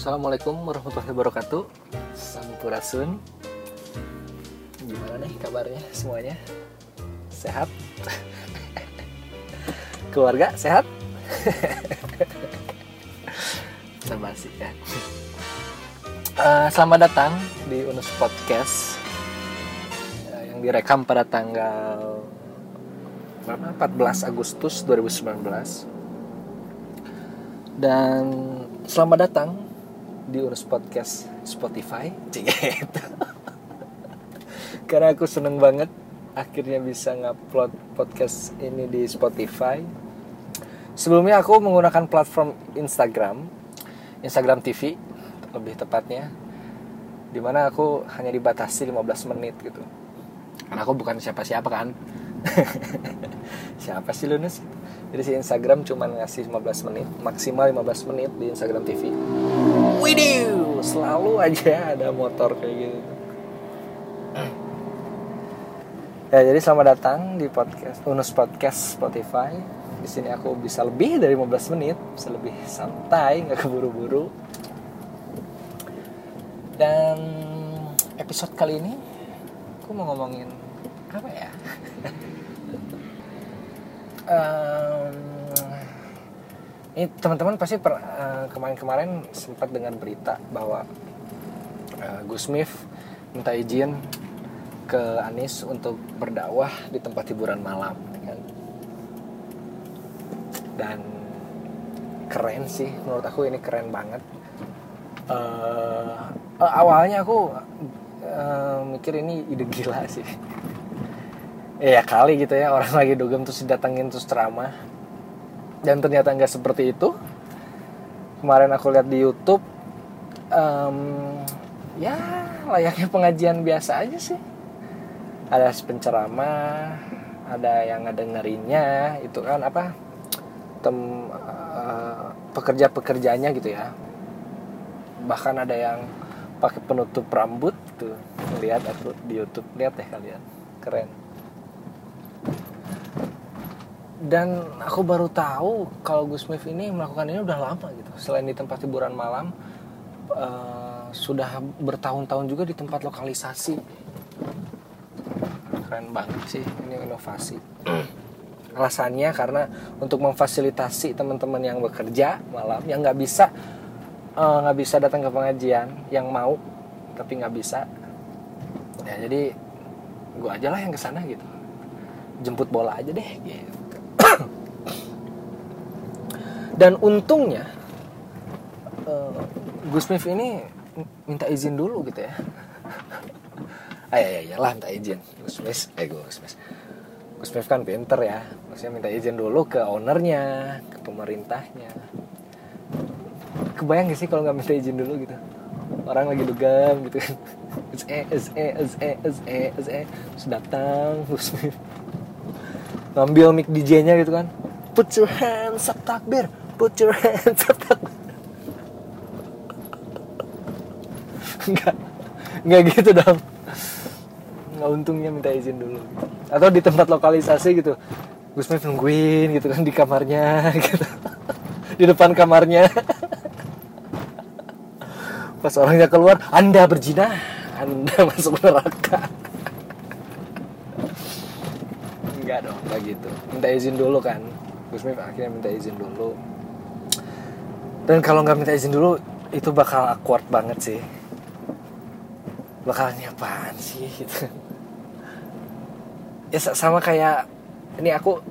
Assalamualaikum warahmatullahi wabarakatuh Sampurasun Gimana nih kabarnya semuanya? Sehat? Keluarga sehat? Sama sih ya Eh, Selamat datang di Unus Podcast eh, Yang direkam pada tanggal berapa? 14 Agustus 2019 Dan selamat datang di Unus Podcast Spotify. Gitu. Karena aku seneng banget akhirnya bisa ngupload podcast ini di Spotify. Sebelumnya aku menggunakan platform Instagram Instagram TV lebih tepatnya Di mana aku hanya dibatasi 15 menit gitu. Karena aku bukan siapa-siapa kan. Siapa sih Lunus? Jadi si Instagram cuma ngasih 15 menit Maksimal 15 menit di Instagram TV Widih, selalu aja ada motor kayak gitu. Ya, jadi selamat datang di podcast Unus Podcast Spotify. Di sini aku bisa lebih dari 15 menit, bisa lebih santai, nggak keburu-buru. Dan episode kali ini aku mau ngomongin apa ya? Em, ini teman-teman pasti per- eh, kemarin-kemarin sempat dengar berita bahwa eh, Gus Mif minta izin ke Anis untuk berdakwah di tempat hiburan malam ya kan? dan keren sih menurut aku ini keren banget. Eh, eh, awalnya aku eh, mikir ini ide gila sih. Ya kali gitu ya orang lagi dugem terus didatengin terus ceramah dan ternyata nggak seperti itu. Kemarin aku lihat di YouTube em, ya layaknya pengajian biasa aja sih. Ada penceramah ada yang ngedengerinnya itu kan apa tem eh, pekerja-pekerjanya gitu ya. Bahkan ada yang pakai penutup rambut tuh. Lihat aku di YouTube lihat deh kalian. Keren dan aku baru tahu kalau Gus Mif ini melakukan ini udah lama gitu. Selain di tempat hiburan malam eh, sudah bertahun-tahun juga di tempat lokalisasi. Keren banget sih ini inovasi. Alasannya karena untuk memfasilitasi teman-teman yang bekerja malam yang nggak bisa eh, nggak bisa datang ke pengajian yang mau tapi nggak bisa. Ya jadi gua aja lah yang ke sana gitu. Jemput bola aja deh gitu dan untungnya eh, Gus Mif ini minta izin dulu gitu ya. Ya ya lah minta izin. Gus Mif eh Gus Mif Gus Mif kan pinter ya. Maksudnya minta izin dulu ke ownernya ke pemerintahnya. Kebayang gak sih kalau nggak minta izin dulu gitu? Orang lagi dugem gitu kan. SE SE SE SE SE terus datang Gus Mif ngambil mic DJ-nya gitu kan. Put your hands up takbir. Put your hands up takbir. Nggak nggak gitu dong. Nggak untungnya minta izin dulu. Atau di tempat lokalisasi gitu. Gus Mif nungguin gitu kan di kamarnya gitu. Di depan kamarnya. Pas orangnya keluar anda berzina anda masuk neraka enggak dong enggak gitu. Minta izin dulu kan. Gus Mif akhirnya minta izin dulu. Dan kalau nggak minta izin dulu itu bakal awkward banget sih. Bakal ini apaan sih gitu. Ya sa- sama kayak ini aku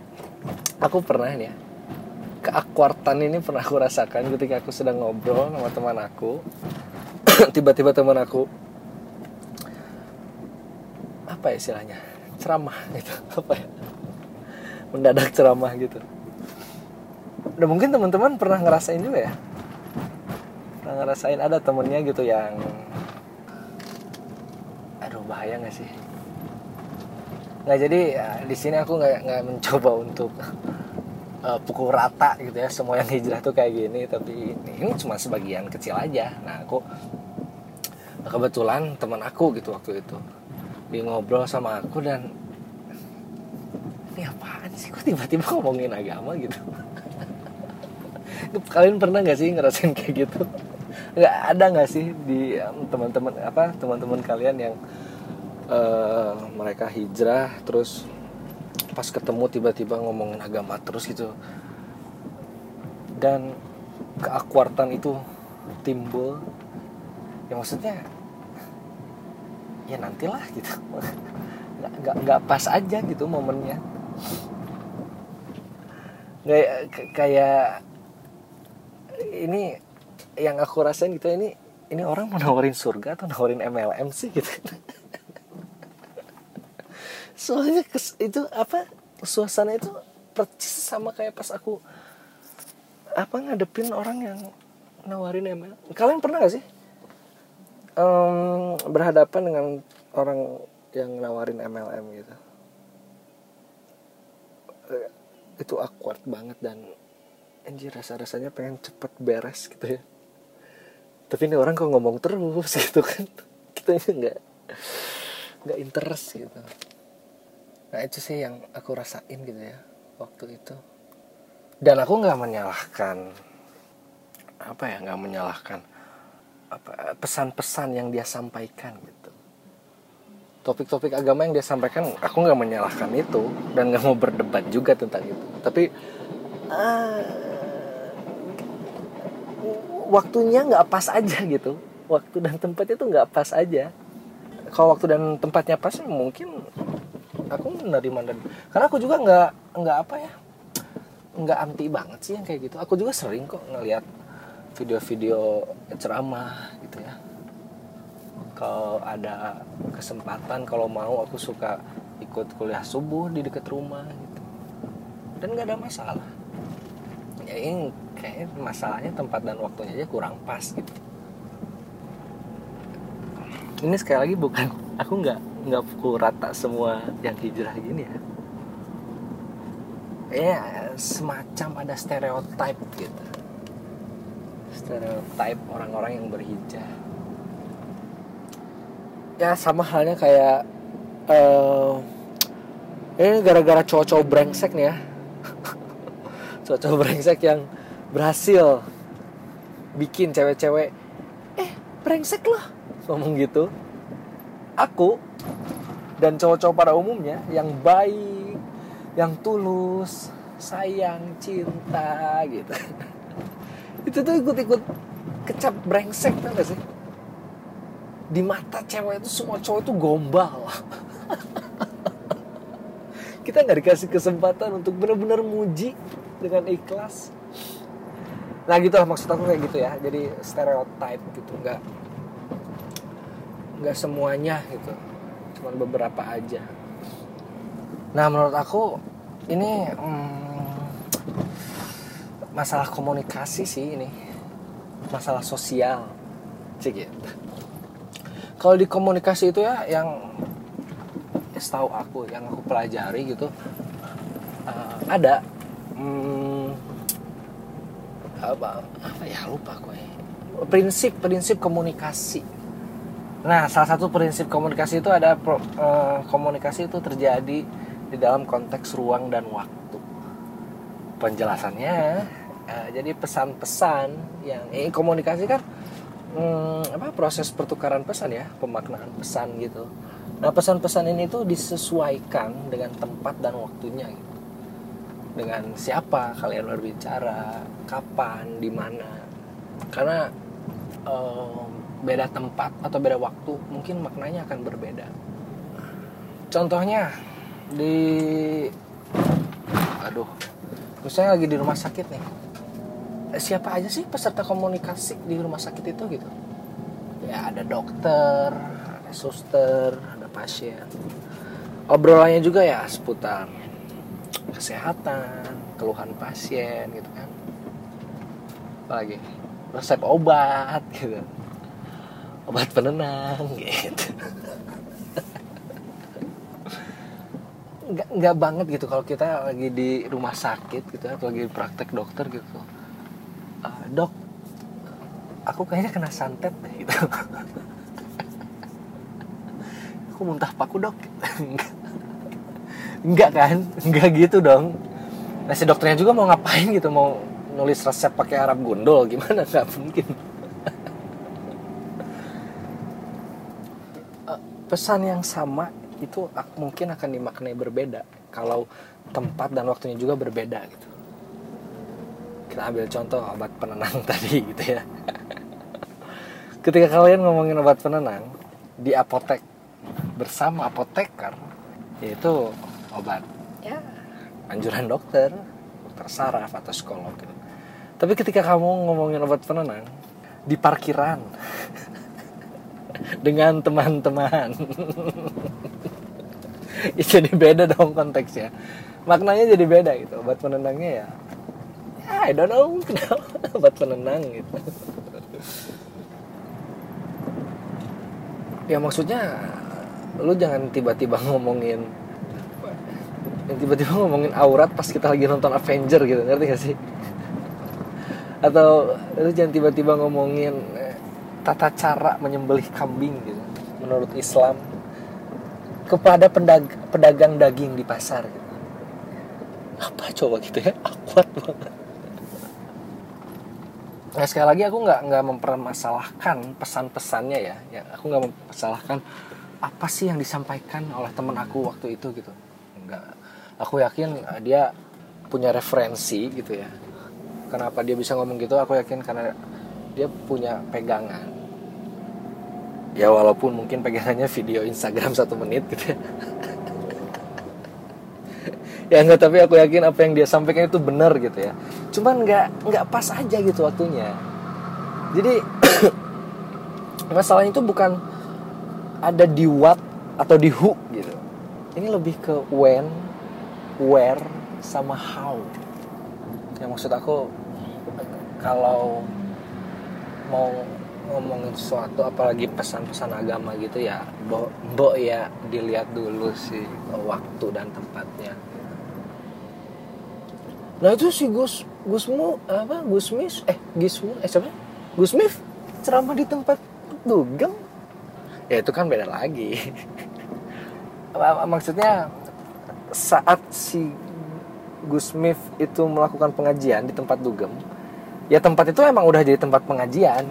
aku pernah nih ya keakwartan ini pernah aku rasakan ketika aku sedang ngobrol sama teman aku. Tiba-tiba teman aku apa ya istilahnya ceramah gitu apa ya mendadak ceramah gitu. Udah mungkin teman-teman pernah ngerasain juga ya? Pernah ngerasain ada temennya gitu yang aduh bahaya nggak sih? Nggak jadi ya, di sini aku nggak nggak mencoba untuk eh, pukul rata gitu ya. Semua yang hijrah tuh kayak gini tapi ini, ini cuma sebagian kecil aja. Nah aku kebetulan teman aku gitu waktu itu. Dia ngobrol sama aku dan sih kok tiba-tiba ngomongin agama gitu? Kalian pernah nggak sih ngerasain kayak gitu? Nggak ada nggak sih di teman-teman apa teman-teman kalian yang uh, mereka hijrah terus pas ketemu tiba-tiba ngomongin agama terus gitu? Dan keakwartan itu timbul ya maksudnya ya nantilah gitu. Nggak nggak pas aja gitu momennya nggak kayak ini yang aku rasain gitu ini ini orang mau nawarin surga atau nawarin MLM sih gitu? Soalnya itu apa suasana itu percis sama kayak pas aku apa ngadepin orang yang nawarin MLM kalian pernah gak sih? Um, berhadapan dengan orang yang nawarin MLM gitu itu awkward banget dan anjir rasa-rasanya pengen cepet beres gitu ya. Tapi ini orang kok ngomong terus gitu kan. Kita nggak nggak interest gitu. Nah itu sih yang aku rasain gitu ya waktu itu. Dan aku nggak menyalahkan apa ya nggak menyalahkan pesan-pesan yang dia sampaikan gitu topik-topik agama yang dia sampaikan aku nggak menyalahkan itu dan nggak mau berdebat juga tentang itu. Tapi uh, waktunya nggak pas aja gitu. Waktu dan tempatnya tuh nggak pas aja. Kalau waktu dan tempatnya pas mungkin aku menerima dan karena aku juga nggak nggak apa ya nggak anti banget sih yang kayak gitu. Aku juga sering kok ngelihat video-video ceramah gitu ya kalau ada kesempatan kalau mau aku suka ikut kuliah subuh di dekat rumah gitu. Dan nggak ada masalah. Ya ini kayaknya masalahnya tempat dan waktunya aja kurang pas gitu. Ini sekali lagi bukan aku nggak nggak pukul rata semua yang hijrah gini ya. Ya semacam ada stereotip gitu. Stereotip orang-orang yang berhijrah ya sama halnya kayak uh, ini gara-gara cowok-cowok brengsek nih ya. Cowok-cowok brengsek yang berhasil bikin cewek-cewek eh brengsek loh ngomong gitu. Aku dan cowok-cowok pada umumnya yang baik yang tulus sayang cinta gitu. Itu tuh ikut-ikut kecap brengsek kan gak sih di mata cewek itu semua cowok itu gombal. Kita nggak dikasih kesempatan untuk benar-benar muji dengan ikhlas. Nah gitu lah maksud aku kayak gitu ya. Jadi stereotype gitu nggak nggak semuanya gitu. Cuma beberapa aja. Nah menurut aku ini hmm, masalah komunikasi sih ini. Masalah sosial. Cik gitu kalau di komunikasi itu ya yang setahu aku yang aku pelajari gitu uh, ada. Hmm, apa apa ya lupa gue prinsip prinsip komunikasi. Nah salah satu prinsip komunikasi itu ada pro, uh, komunikasi itu terjadi di dalam konteks ruang dan waktu. Penjelasannya uh, jadi pesan-pesan yang ini komunikasi kan hmm, apa proses pertukaran pesan ya pemaknaan pesan gitu nah pesan-pesan ini tuh disesuaikan dengan tempat dan waktunya gitu dengan siapa kalian berbicara, kapan, di mana. Karena um, beda tempat atau beda waktu mungkin maknanya akan berbeda. Contohnya di aduh, misalnya lagi di rumah sakit nih. Siapa aja sih peserta komunikasi di rumah sakit itu gitu? Ya ada dokter, ada suster, ada pasien. Obrolannya juga ya seputar kesehatan keluhan pasien gitu kan apalagi resep obat gitu obat penenang gitu nggak nggak banget gitu kalau kita lagi di rumah sakit gitu atau lagi praktek dokter gitu dok aku kayaknya kena santet gitu. Aku muntah paku dok. Enggak kan? Enggak gitu dong. Nasi dokternya juga mau ngapain gitu? Mau nulis resep pakai Arab gundul? Gimana? Nggak mungkin. Eh, pesan yang sama itu mungkin akan dimaknai berbeda. Kalau tempat dan waktunya juga berbeda gitu kita ambil contoh obat penenang tadi gitu ya. Ketika kalian ngomongin obat penenang di apotek bersama apoteker yaitu obat. Ya. Anjuran dokter dokter saraf atau psikolog gitu. tapi ketika kamu ngomongin obat penenang di parkiran dengan teman-teman. Itu jadi beda dong konteksnya. Maknanya jadi beda gitu obat penenangnya ya, ya I don't know kenapa? Obat penenang gitu. Ya maksudnya lu jangan tiba-tiba ngomongin yang tiba-tiba ngomongin aurat pas kita lagi nonton Avenger gitu ngerti gak sih? Atau lu jangan tiba-tiba ngomongin eh, tata cara menyembelih kambing gitu menurut Islam. Kepada pedag pedagang daging di pasar gitu. apa coba gitu ya? Kuat banget Nah sekali lagi aku nggak nggak mempermasalahkan pesan-pesannya ya, ya aku nggak mempermasalahkan apa sih yang disampaikan oleh teman aku waktu itu gitu, nggak. Aku yakin eh, dia punya referensi gitu ya. Kenapa dia bisa ngomong gitu? Aku yakin karena dia punya pegangan ya walaupun mungkin pegangannya video Instagram satu menit gitu ya ya enggak tapi aku yakin apa yang dia sampaikan itu benar gitu ya cuman nggak nggak pas aja gitu waktunya. Jadi masalahnya itu bukan ada di what atau di who gitu. Ini lebih ke when where sama how. Yang maksud aku kalau mau ngomongin sesuatu apalagi pesan-pesan agama gitu ya bo, bo ya dilihat dulu sih waktu dan tempatnya. Nah itu si Gus Gusmu apa Gusmis? Eh Gismu eh siapa? Gusmif ceramah di tempat dugem ya itu kan beda lagi. Maksudnya saat si Gusmif itu melakukan pengajian di tempat dugem ya tempat itu emang udah jadi tempat pengajian.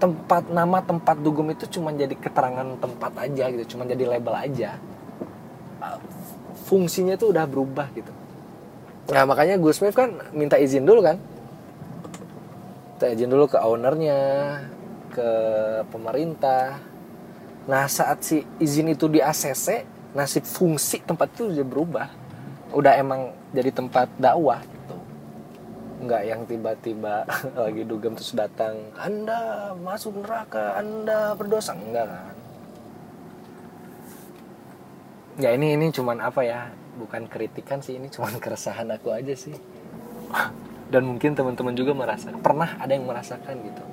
Tempat nama tempat dugem itu cuma jadi keterangan tempat aja gitu cuma jadi label aja. Fungsinya tuh udah berubah gitu nah makanya Gus Smith kan minta izin dulu kan? Minta izin dulu ke ownernya ke pemerintah. Nah saat si izin itu di ACC nasib fungsi tempat itu udah berubah. Udah emang jadi tempat dakwah nggak yang tiba-tiba lagi dugem terus datang anda masuk neraka anda berdosa. Enggak kan? Ya ini ini cuman apa ya bukan kritikan sih ini cuman keresahan aku aja sih. Dan mungkin teman-teman juga merasa pernah ada yang merasakan gitu.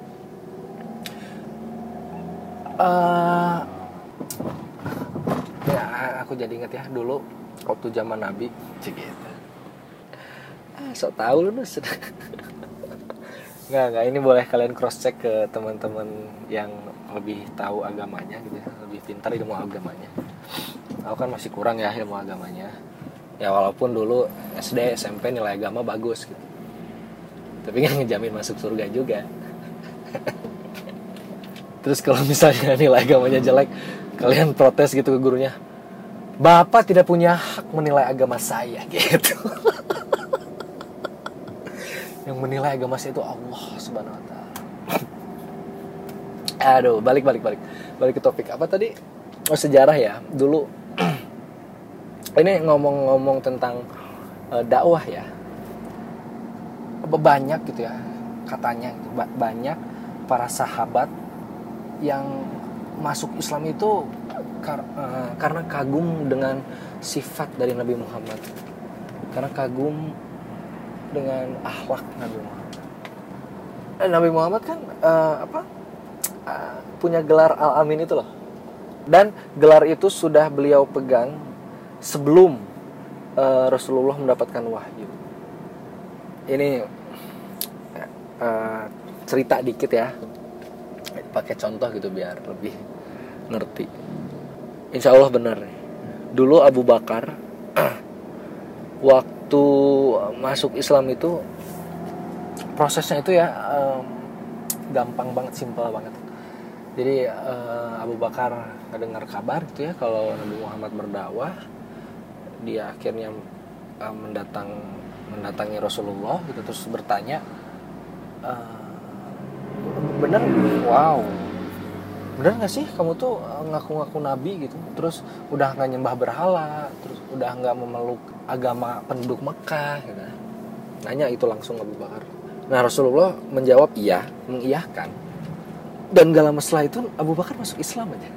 Uh, ya aku jadi inget ya dulu waktu zaman Nabi. Gitu ah tau lu nus. Nggak nggak ini boleh kalian cross check ke teman-teman yang lebih tahu agamanya gitu ya lebih pintar ilmu agamanya. Aku kan masih kurang ya ilmu agamanya ya walaupun dulu SD SMP nilai agama bagus gitu. Tapi nggak ngejamin masuk surga juga. Terus kalau misalnya nilai agamanya jelek kalian protes gitu ke gurunya bapak tidak punya hak menilai agama saya gitu. Yang menilai agama saya itu Allah subhanahu wa taala. Aduh balik balik balik. Balik ke topik apa tadi? Oh sejarah ya. Dulu ini ngomong-ngomong tentang uh, dakwah ya banyak gitu ya katanya banyak para sahabat yang masuk Islam itu kar uh, karena kagum dengan sifat dari Nabi Muhammad karena kagum dengan akhlak Nabi Muhammad. Eh, Nabi Muhammad kan uh, apa uh, punya gelar Al Amin itu loh. Dan gelar itu sudah beliau pegang sebelum uh, Rasulullah mendapatkan wahyu. Ini uh, cerita dikit ya, pakai contoh gitu biar lebih ngerti. Insya Allah benar. Dulu Abu Bakar waktu masuk Islam itu prosesnya itu ya um, gampang banget simpel banget jadi uh, Abu Bakar dengar kabar gitu ya kalau Nabi Muhammad berdakwah dia akhirnya uh, mendatang mendatangi Rasulullah gitu terus bertanya uh, bener wow. Bener nggak sih? Kamu tuh ngaku-ngaku nabi gitu. Terus udah nggak nyembah berhala terus udah nggak memeluk agama penduduk Mekah gitu nanya itu langsung Abu Bakar. Nah Rasulullah menjawab iya mengiyahkan dan gak lama setelah itu Abu Bakar masuk Islam aja.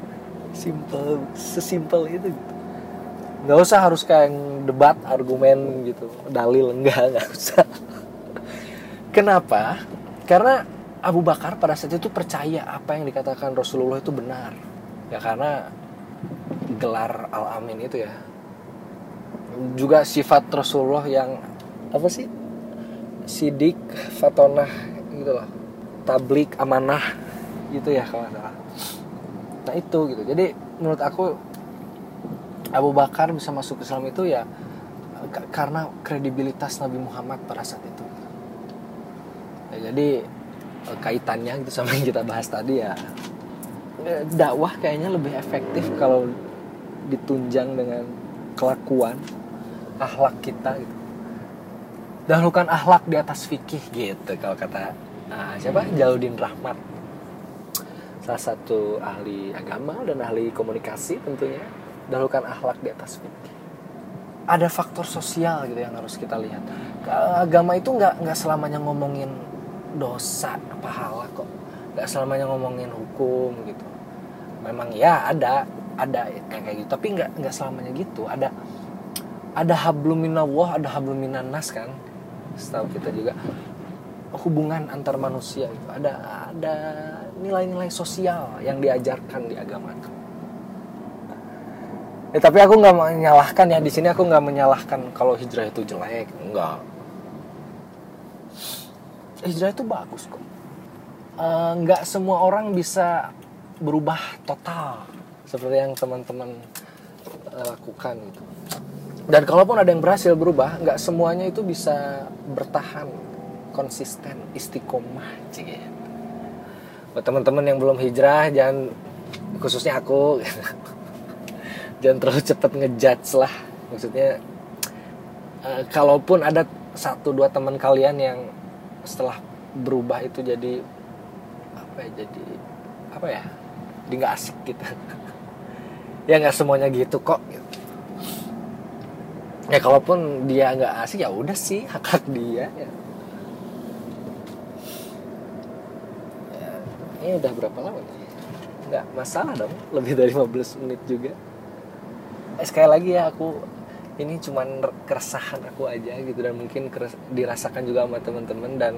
Simple sesimpel itu gitu nggak usah harus kayak debat argumen gitu. Dalil enggak nggak usah. Kenapa? Karena Abu Bakar pada saat itu percaya apa yang dikatakan Rasulullah itu benar. Ya karena gelar Al Amin itu ya. Juga sifat Rasulullah yang apa sih? Sidik fatonah gitu loh. Tablik amanah gitu ya kalau salah. Nah itu gitu. Jadi menurut aku Abu Bakar bisa masuk Islam itu ya karena kredibilitas Nabi Muhammad pada saat itu. Ya, jadi Eh, kaitannya gitu sama yang kita bahas tadi ya. Eh, dakwah kayaknya lebih efektif kalau ditunjang dengan kelakuan akhlak kita gitu. Dahulukan akhlak di atas fikih gitu kalau kata nah, siapa? Jaludin Rahmat. Salah satu ahli agama dan ahli komunikasi tentunya dahulukan akhlak di atas fikih ada faktor sosial gitu yang harus kita lihat. Agama itu nggak nggak selamanya ngomongin dosa pahala kok. Nggak selamanya ngomongin hukum gitu. Memang ya ada ada kayak gitu. Tapi nggak nggak selamanya gitu. Ada ada habluminallah ada habluminanas kan. Setahu kita juga. Hubungan antar manusia itu ada ada nilai-nilai sosial yang diajarkan di agama itu ya, tapi aku nggak menyalahkan ya. Di sini aku nggak menyalahkan kalau hijrah itu jelek. Enggak hijrah itu bagus kok. Eh, nggak uh, semua orang bisa berubah total seperti yang teman-teman uh, lakukan gitu. Dan kalaupun ada yang berhasil berubah nggak semuanya itu bisa bertahan konsisten istiqomah cik buat teman-teman yang belum hijrah jangan khususnya aku jangan terlalu cepat ngejudge lah. Maksudnya uh, kalaupun ada satu dua teman kalian yang setelah berubah itu jadi apa ya jadi apa ya di nggak asik gitu. Ya nggak semuanya gitu kok. Ya kalaupun dia nggak asik ya udah sih hak hak dia ya. ya ini udah berapa lama nih? Nggak masalah dong. Lebih dari 15 menit juga sekali lagi ya aku ini cuman keresahan aku aja gitu dan mungkin dirasakan juga sama teman-teman dan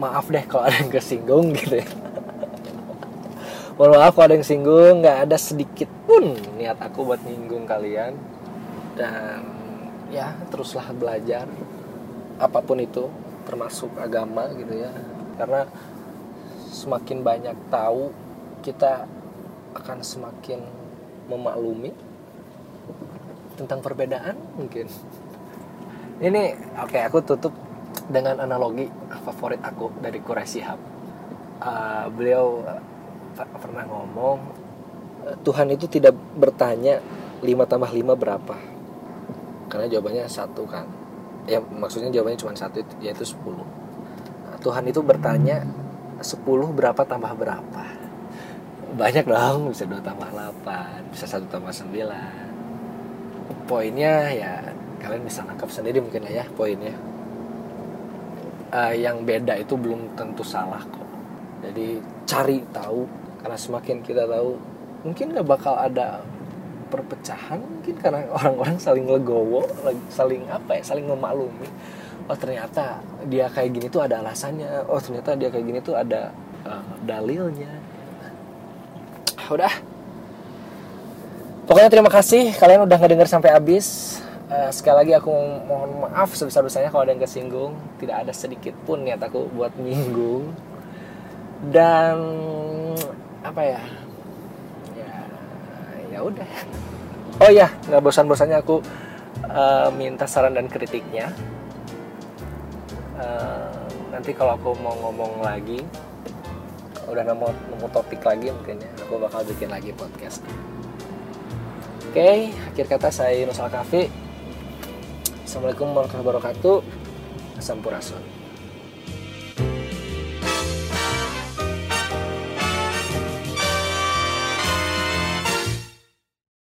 maaf deh kalau ada yang kesinggung gitu ya. Mohon maaf kalau ada yang singgung nggak ada sedikit pun niat aku buat nyinggung kalian. Dan ya teruslah belajar apa pun itu termasuk agama gitu ya. Karena semakin banyak tahu kita akan semakin memaklumi tentang perbedaan mungkin. Ini oke okay, aku tutup dengan analogi favorit aku dari Quraisy Hub. Uh, beliau uh, pernah ngomong uh, Tuhan itu tidak bertanya 5 tambah 5 berapa. Karena jawabannya satu kan. Ya maksudnya jawabannya cuma satu yaitu 10 nah, Tuhan itu bertanya 10 berapa tambah berapa. Banyak dong bisa 2 tambah 8 bisa 1 tambah 9 poinnya ya kalian bisa nangkap sendiri mungkin ya poinnya. Uh, yang beda itu belum tentu salah kok. Jadi cari tahu karena semakin kita tahu mungkin nggak bakal ada perpecahan mungkin karena orang-orang saling legowo saling apa ya saling memaklumi. Oh ternyata dia kayak gini tuh ada alasannya. Oh ternyata dia kayak gini tuh ada uh, dalilnya. Udah Pokoknya terima kasih kalian udah ngedenger sampai habis. Uh, sekali lagi aku mohon maaf sebesar-besarnya kalau ada yang kesinggung. Tidak ada sedikit pun niat aku buat minggung. Dan apa ya? Ya, ya udah. Oh ya, nggak bosan-bosannya aku uh, minta saran dan kritiknya. Uh, nanti kalau aku mau ngomong lagi udah nemu nemu topik lagi mungkin ya aku bakal bikin lagi podcast oke akhir kata saya Yunus Al Kafi Assalamualaikum warahmatullahi wabarakatuh. Sampurasun